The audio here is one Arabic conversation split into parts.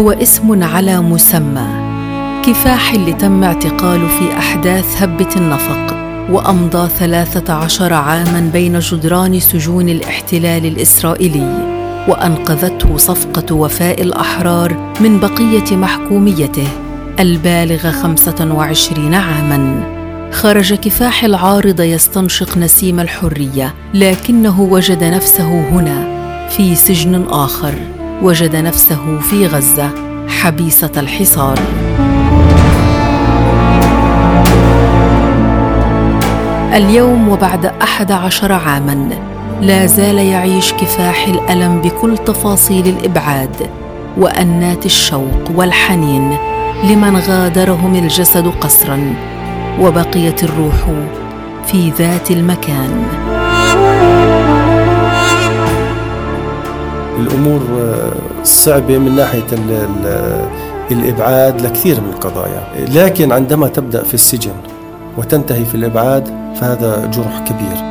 هو اسم على مسمى كفاح اللي تم اعتقاله في أحداث هبة النفق وأمضى ثلاثة عشر عاماً بين جدران سجون الاحتلال الإسرائيلي وأنقذته صفقة وفاء الأحرار من بقية محكوميته البالغة خمسة وعشرين عاماً. خرج كفاح العارض يستنشق نسيم الحرية لكنه وجد نفسه هنا في سجن آخر. وجد نفسه في غزة حبيسة الحصار. اليوم وبعد أحد عشر عاماً لا زال يعيش كفاح الألم بكل تفاصيل الإبعاد وأنات الشوق والحنين لمن غادرهم الجسد قسرا وبقيت الروح في ذات المكان. الأمور صعبة من ناحية ال ال الإبعاد لكثير من القضايا. لكن عندما تبدأ في السجن وتنتهي في الإبعاد فهذا جرح كبير.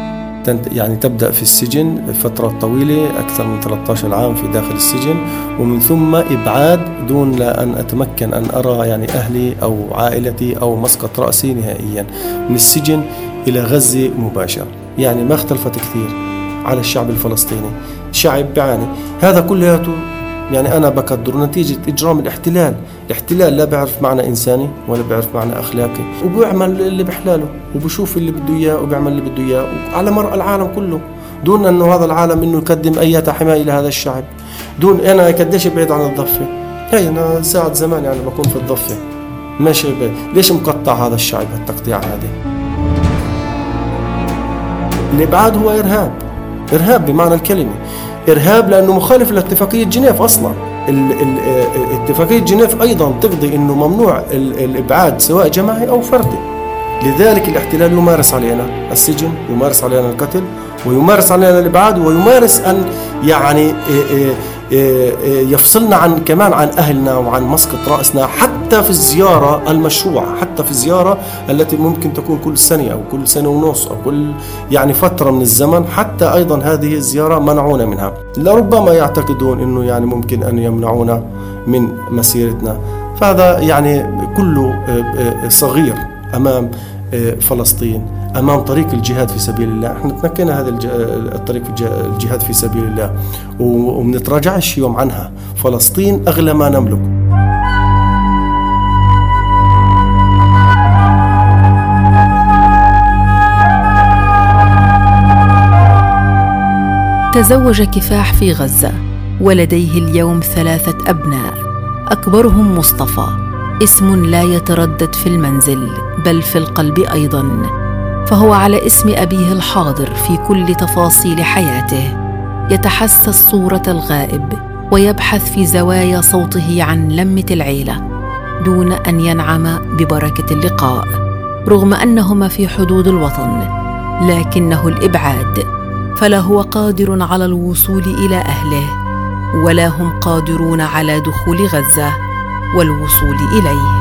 يعني تبدأ في السجن فترة طويلة أكثر من 13 عام في داخل السجن ومن ثم إبعاد دون لا أن أتمكن أن أرى يعني أهلي أو عائلتي أو مسقط رأسي نهائيا. من السجن إلى غزة مباشرة. يعني ما اختلفت كثير على الشعب الفلسطيني. شعب بيعاني هذا كلياته يعني أنا بقدر نتيجة إجرام الاحتلال. الاحتلال لا بيعرف معنى إنساني ولا بيعرف معنى أخلاقي. وبيعمل اللي بحلاله وبشوف اللي بده إياه وبيعمل اللي بده إياه. على مرأى العالم كله. دون أنه هذا العالم أنه يقدم أي حماية لهذا الشعب. دون أنا قديش بعيد عن الضفة. هي أنا ساعة زمان يعني بكون في الضفة. ماشي ليش مقطع هذا الشعب هالتقطيع هذه؟ الإبعاد هو إرهاب. إرهاب بمعنى الكلمة. إرهاب لأنه مخالف لاتفاقية جنيف أصلا. اتفاقية جنيف أيضا تقضي أنه ممنوع الإبعاد سواء جماعي أو فردي. لذلك الاحتلال يمارس علينا السجن يمارس علينا القتل ويمارس علينا الإبعاد ويمارس أن يعني يفصلنا عن كمان عن أهلنا وعن مسقط رأسنا حتى في الزيارة المشروعة حتى في الزيارة التي ممكن تكون كل سنة أو كل سنة ونص أو كل يعني فترة من الزمن حتى أيضا هذه الزيارة منعونا منها. لربما يعتقدون أنه يعني ممكن أن يمنعونا من مسيرتنا. فهذا يعني كله صغير أمام فلسطين أمام طريق الجهاد في سبيل الله. إحنا تمكنا هذا الطريق الجهاد في سبيل الله ومنتراجعش يوم عنها. فلسطين أغلى ما نملك. تزوج كفاح في غزة ولديه اليوم ثلاثة أبناء. أكبرهم مصطفى. اسم لا يتردد في المنزل بل في القلب أيضا. فهو على اسم أبيه الحاضر في كل تفاصيل حياته. يتحسس صورة الغائب ويبحث في زوايا صوته عن لمة العيلة دون أن ينعم ببركة اللقاء. رغم أنهما في حدود الوطن لكنه الإبعاد. فلا هو قادر على الوصول إلى أهله ولا هم قادرون على دخول غزة والوصول إليه.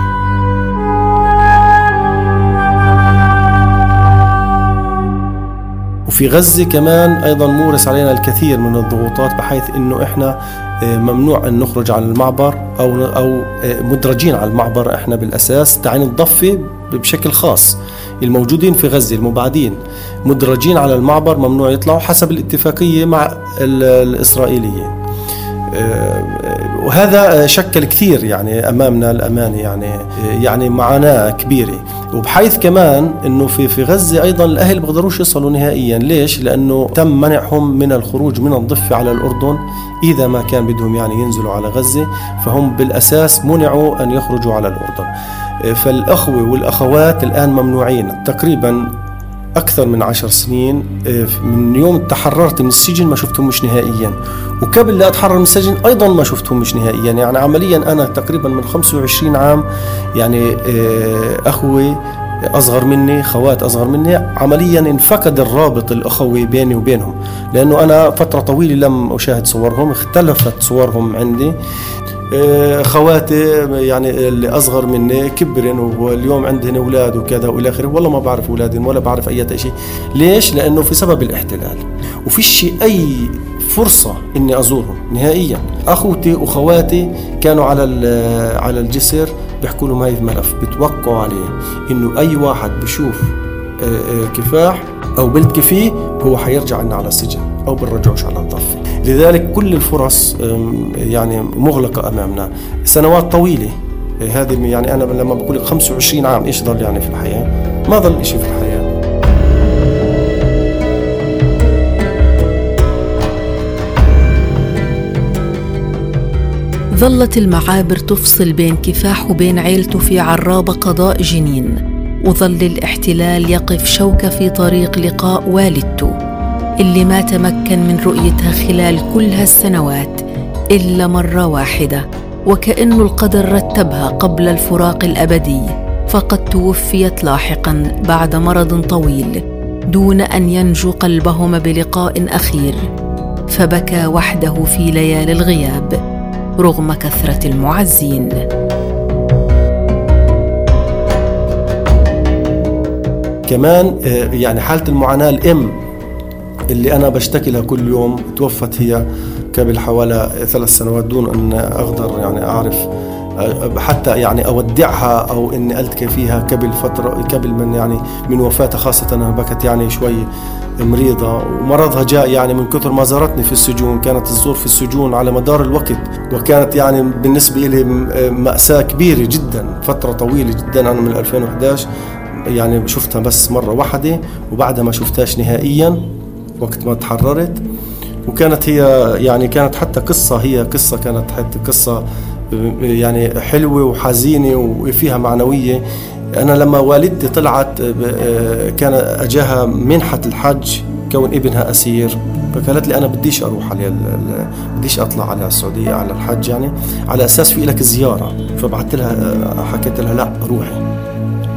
وفي غزة كمان أيضا مورس علينا الكثير من الضغوطات بحيث أنه إحنا ممنوع أن نخرج على المعبر. أو أو مدرجين على المعبر إحنا بالأساس تعني الضفة بشكل خاص. الموجودين في غزة المبعدين. مدرجين على المعبر ممنوع يطلعوا حسب الاتفاقية مع الإسرائيلية. وهذا شكل كثير يعني أمامنا الامانه يعني يعني معاناة كبيرة. وبحيث كمان إنه في في غزة أيضا الأهل بيقدروش يصلوا نهائيا. ليش؟ لأنه تم منعهم من الخروج من الضفة على الأردن إذا ما كان بدهم يعني ينزلوا على غزة. فهم بالأساس منعوا أن يخرجوا على الأردن. فالأخوة والأخوات الآن ممنوعين تقريبا أكثر من عشر سنين من يوم تحررت من السجن ما شفتهم مش نهائيا. وقبل لا أتحرر من السجن أيضا ما شفتهم مش نهائيا. يعني عمليا أنا تقريبا من 25 عام يعني أخوي أصغر مني خوات أصغر مني عمليا انفقد الرابط الأخوي بيني وبينهم. لأنه أنا فترة طويلة لم أشاهد صورهم اختلفت صورهم عندي. آه، خواتي يعني اللي أصغر مني كبرن واليوم عندهن أولاد وكذا والى آخره. والله ما بعرف اولادهم ولا بعرف أي شيء. ليش؟ لأنه في سبب الاحتلال. وفيش أي فرصة إني أزورهم نهائيا. أخوتي وخواتي كانوا على على الجسر بيحكوا لهم هاي الملف. بتوقعوا عليه إنه أي واحد بشوف آه، آه، كفاح أو بلد كفيه هو حيرجع لنا على السجن. أو بنرجعوش على الضفة لذلك كل الفرص يعني مغلقة أمامنا. سنوات طويلة. هذه يعني أنا لما بقول لك 25 عام إيش ضل يعني في الحياة؟ ما ضل شيء في الحياة. ظلت المعابر تفصل بين كفاح وبين عيلته في عرابة قضاء جنين. وظل الاحتلال يقف شوكة في طريق لقاء والدته. اللي ما تمكن من رؤيتها خلال كل هالسنوات إلا مرة واحدة. وكأن القدر رتبها قبل الفراق الأبدي فقد توفيت لاحقا بعد مرض طويل دون أن ينجو قلبهما بلقاء أخير. فبكى وحده في ليالي الغياب رغم كثرة المعزين. كمان آه، يعني حالة المعاناة الأم اللي أنا بشتكي لها كل يوم توفت هي قبل حوالي ثلاث سنوات دون أن أقدر يعني أعرف حتى يعني أودعها أو إني ألتقي فيها قبل فترة قبل من يعني من وفاتها خاصة أنها بكت يعني شوي مريضة. ومرضها جاء يعني من كثر ما زارتني في السجون كانت تزور في السجون على مدار الوقت وكانت يعني بالنسبة لي مأساة كبيرة جدا فترة طويلة جدا. أنا من 2011 يعني شفتها بس مرة واحدة وبعدها ما شفتهاش نهائيا. وقت ما تحررت. وكانت هي يعني كانت حتى قصة هي قصة كانت حتى قصة يعني حلوة وحزينة وفيها معنوية. أنا لما والدتي طلعت آه، كان أجاها منحة الحج كون ابنها أسير. فقالت لي أنا بديش أروح على بديش أطلع على السعودية على الحج يعني. على أساس في لك زيارة. فبعثت لها آه، حكيت لها لا روحي.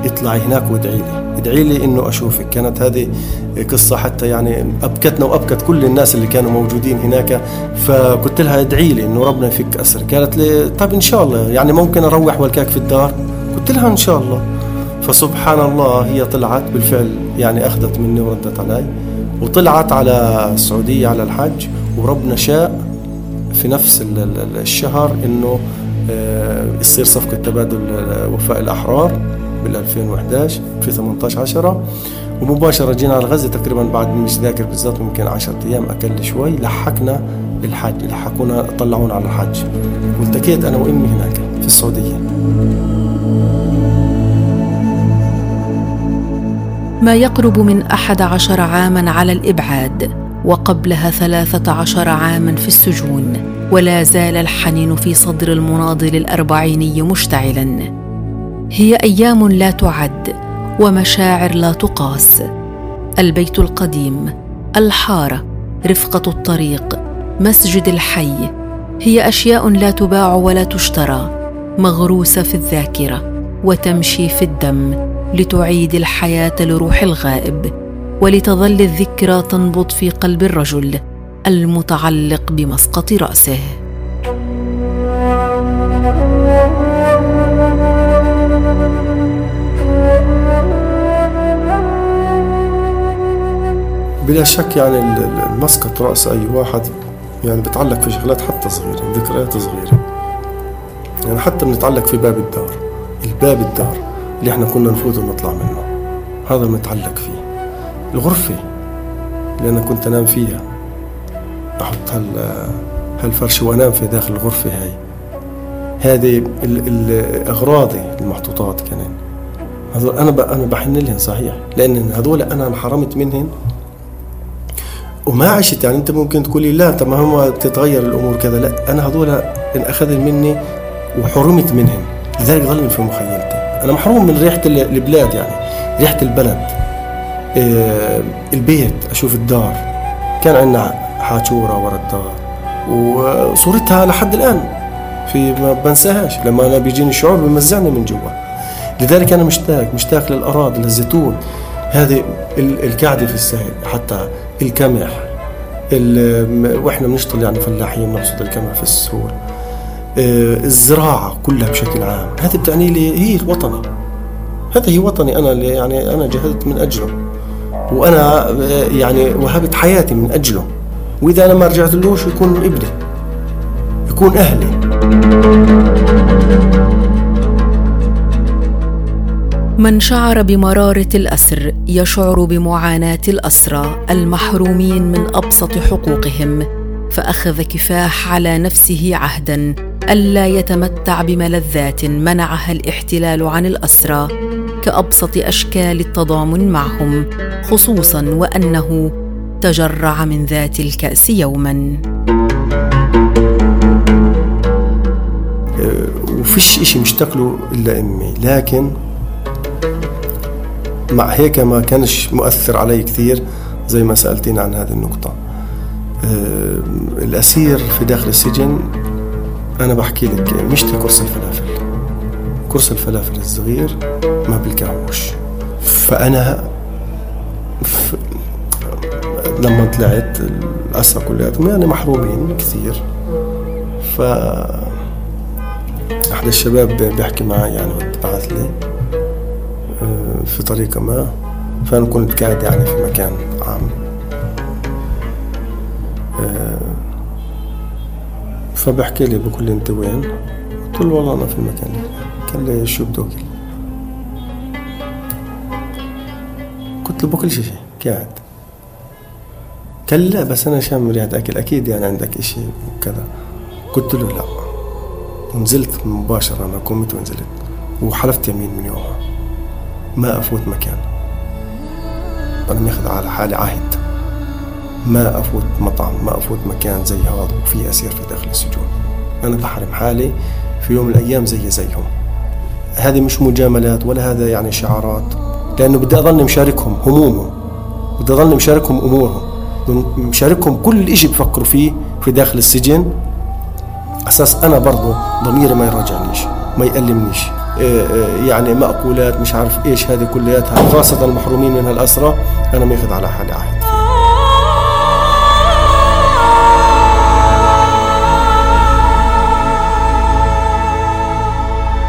اطلعي هناك وادعي لي. ادعي لي انه اشوفك. كانت هذه قصة حتى يعني أبكتنا وأبكت كل الناس اللي كانوا موجودين هناك. فقلت لها ادعي لي إنه ربنا يفك اسر قالت لي طيب إن شاء الله. يعني ممكن أروح والكاك في الدار؟ قلت لها إن شاء الله. فسبحان الله هي طلعت بالفعل يعني أخذت مني وردت علي وطلعت على السعودية على الحج. وربنا شاء في نفس الشهر إنه آه، يصير صفقة تبادل وفاء الأحرار. بال 2011 في 18 10 ومباشرة جينا على غزة تقريبا بعد مش ذاكر بالضبط ممكن 10 أيام أقل شوي لحقنا بالحج لحقونا طلعونا على الحج والتقيت أنا وأمي هناك في السعودية. ما يقرب من أحد عشر عاما على الإبعاد وقبلها ثلاثة عشر عاما في السجون ولا زال الحنين في صدر المناضل الأربعيني مشتعلا. هي أيام لا تعد ومشاعر لا تقاس. البيت القديم الحارة رفقة الطريق مسجد الحي هي أشياء لا تباع ولا تشترى مغروسة في الذاكرة وتمشي في الدم لتعيد الحياة لروح الغائب ولتظل الذكرى تنبض في قلب الرجل المتعلق بمسقط رأسه. بلا شك يعني المسقط رأس أي واحد يعني بتعلق في شغلات حتى صغيرة ذكريات صغيرة. يعني حتى بنتعلق في باب الدار الباب الدار اللي إحنا كنا نفوت ونطلع منه. هذا المتعلق فيه. الغرفة اللي أنا كنت أنام فيها أحط هال هالفرش وأنام في داخل الغرفة هاي. هذه الأغراضي المحطوطات كمان. هذول أنا أنا بحن لهم صحيح لأن هذول أنا انحرمت منهم وما عشت يعني أنت ممكن تقولي لا طب ما هو تتغير الأمور كذا. لا أنا هذول انأخذ مني وحرمت منهم. لذلك ظل في مخيلتي. أنا محروم من ريحة البلاد يعني ريحة البلد. آه، البيت أشوف الدار. كان عندنا حاجورة ورا الدار. وصورتها لحد الآن في ما بنساهاش. لما أنا بيجيني الشعور بمزعني من جوا. لذلك أنا مشتاق مشتاق للأراضي للزيتون. هذه الكعدة في السهل. حتى الكمح وإحنا بنشتغل يعني فلاحين نقصد الكمح في السهول آه، الزراعة كلها بشكل عام. هذه بتعني لي هي الوطني هذا هي وطني. أنا اللي يعني أنا جهدت من أجله. وأنا آه، يعني وهبت حياتي من أجله. وإذا أنا ما رجعت لهوش يكون ابني. يكون أهلي. من شعر بمراره الأسر يشعر بمعاناة الأسرى المحرومين من أبسط حقوقهم فأخذ كفاح على نفسه عهدا ألا يتمتع بملذات منعها الاحتلال عن الأسرى كأبسط أشكال التضامن معهم خصوصا وأنه تجرع من ذات الكأس يوما. أه، وفيش إشي مشتاق له إلا أمي لكن مع هيك ما كانش مؤثر علي كثير زي ما سألتين عن هذه النقطة. أه الأسير في داخل السجن أنا بحكي لك مشتري كرسي الفلافل. كرسي الفلافل الصغير ما بلقاهوش فأنا ف... لما طلعت الأسرى كلياتهم يعني محرومين كثير. ف أحد الشباب بيحكي معي يعني بعث لي. آه، في طريقة ما فأنا كنت قاعد يعني في مكان عام. آه، فبحكي لي بقول لي أنت وين؟ قلت له والله أنا في المكان قال لي شو بدك؟ قلت له بكل شيء قاعد. قال لا بس أنا شام ريحة أكل. أكيد يعني عندك إشي وكذا. قلت له لا. ونزلت مباشرة أنا قمت ونزلت. وحلفت يمين من يومها. ما أفوت مكان. أنا ماخذ على حالي عهد. ما أفوت مطعم ما أفوت مكان زي هذا وفي أسير في داخل السجون. أنا بحرم حالي في يوم من الأيام زي زيهم. هذه مش مجاملات ولا هذا يعني شعارات. لأنه بدي أظل مشاركهم همومهم. بدي أظل مشاركهم أمورهم. مشاركهم كل إشي بفكروا فيه في داخل السجن. أساس أنا برضو ضميري ما يرجعنيش ما يألمنيش. يعني مأكولات مش عارف إيش هذه كلياتها. خاصة المحرومين من الأسرة أنا ماخذ على حالي عهد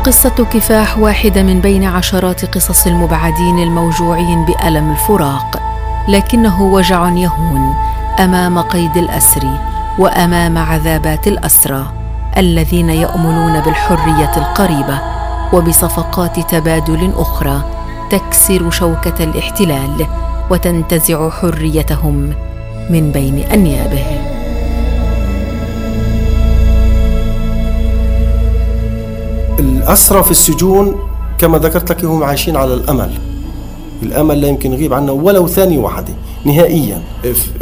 قصة كفاح واحدة من بين عشرات قصص المبعدين الموجوعين بألم الفراق لكنه وجع يهون أمام قيد الأسر وأمام عذابات الأسرى الذين يأملون بالحرية القريبة. وبصفقات تبادل أخرى تكسر شوكة الاحتلال وتنتزع حريتهم من بين أنيابه. الأسرى في السجون كما ذكرت لك هم عايشين على الأمل. الأمل لا يمكن يغيب عنا ولو ثانية واحدة نهائيا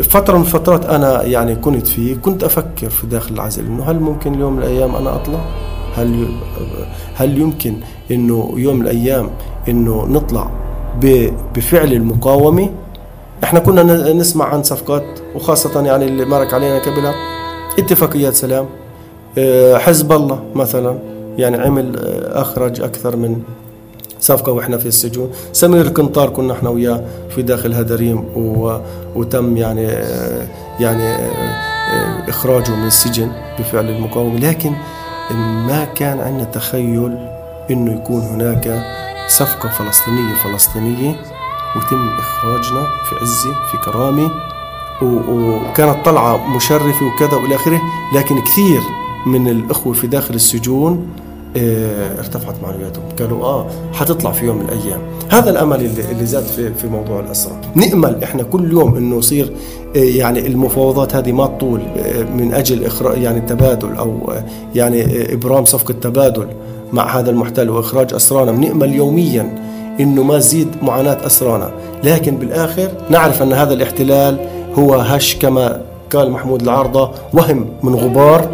فترة من الفترات أنا يعني كنت فيه كنت أفكر في داخل العزل إنه هل ممكن يوم من الأيام أنا أطلع؟ هل هل يمكن إنه يوم من الأيام إنه نطلع بفعل المقاومة؟ إحنا كنا نسمع عن صفقات وخاصة يعني اللي مرك علينا قبلها اتفاقيات سلام. آه، حزب الله مثلا يعني عمل آه، أخرج أكثر من صفقة وإحنا في السجون. سمير القنطار كنا إحنا وياه في داخل هدريم و... وتم يعني يعني إخراجه من السجن بفعل المقاومة. لكن ما كان عندنا تخيل إنه يكون هناك صفقة فلسطينية فلسطينية وتم إخراجنا في عزة في كرامة وكانت طلعة مشرفة وكذا وإلى آخره لكن كثير من الأخوة في داخل السجون آه ارتفعت معنوياتهم قالوا آه حتطلع في يوم من الأيام. هذا الأمل اللي, اللي زاد في في موضوع الاسرى نأمل إحنا كل يوم إنه يصير آه يعني المفاوضات هذه ما تطول آه من أجل إخراج يعني التبادل أو آه يعني إبرام صفقة تبادل مع هذا المحتل وإخراج أسرانا. بنامل يوميا إنه ما تزيد معاناة أسرانا. لكن بالآخر نعرف أن هذا الاحتلال هو هش كما قال محمود العارضة وهم من غبار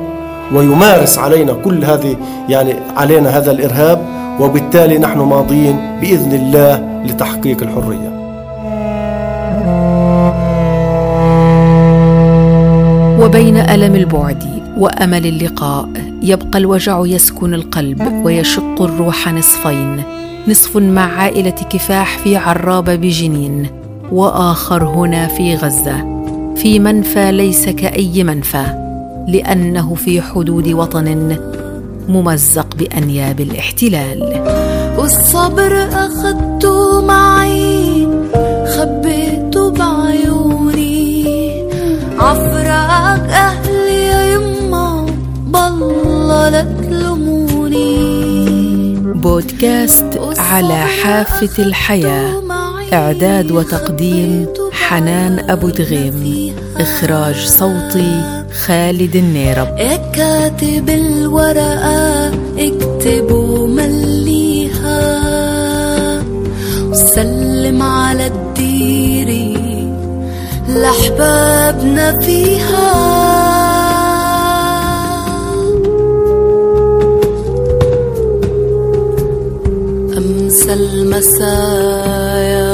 ويمارس علينا كل هذه يعني علينا هذا الإرهاب وبالتالي نحن ماضيين بإذن الله لتحقيق الحرية. وبين ألم البعد وأمل اللقاء يبقى الوجع يسكن القلب ويشق الروح نصفين. نصف مع عائلة كفاح في عرابه بجنين وآخر هنا في غزة. في منفى ليس كأي منفى. لأنه في حدود وطن ممزق بأنياب الاحتلال. والصبر أخدته معي خبيته بعيوني. عفراق أهلي يا يما بالله لا تلوموني بودكاست على حافة الحياة. إعداد وتقديم حنان أبو دغيم. إخراج صوتي خالد النيرب. يا كاتب الورقة اكتب ومليها وسلم على الديري لأحبابنا فيها. أمسى المسايا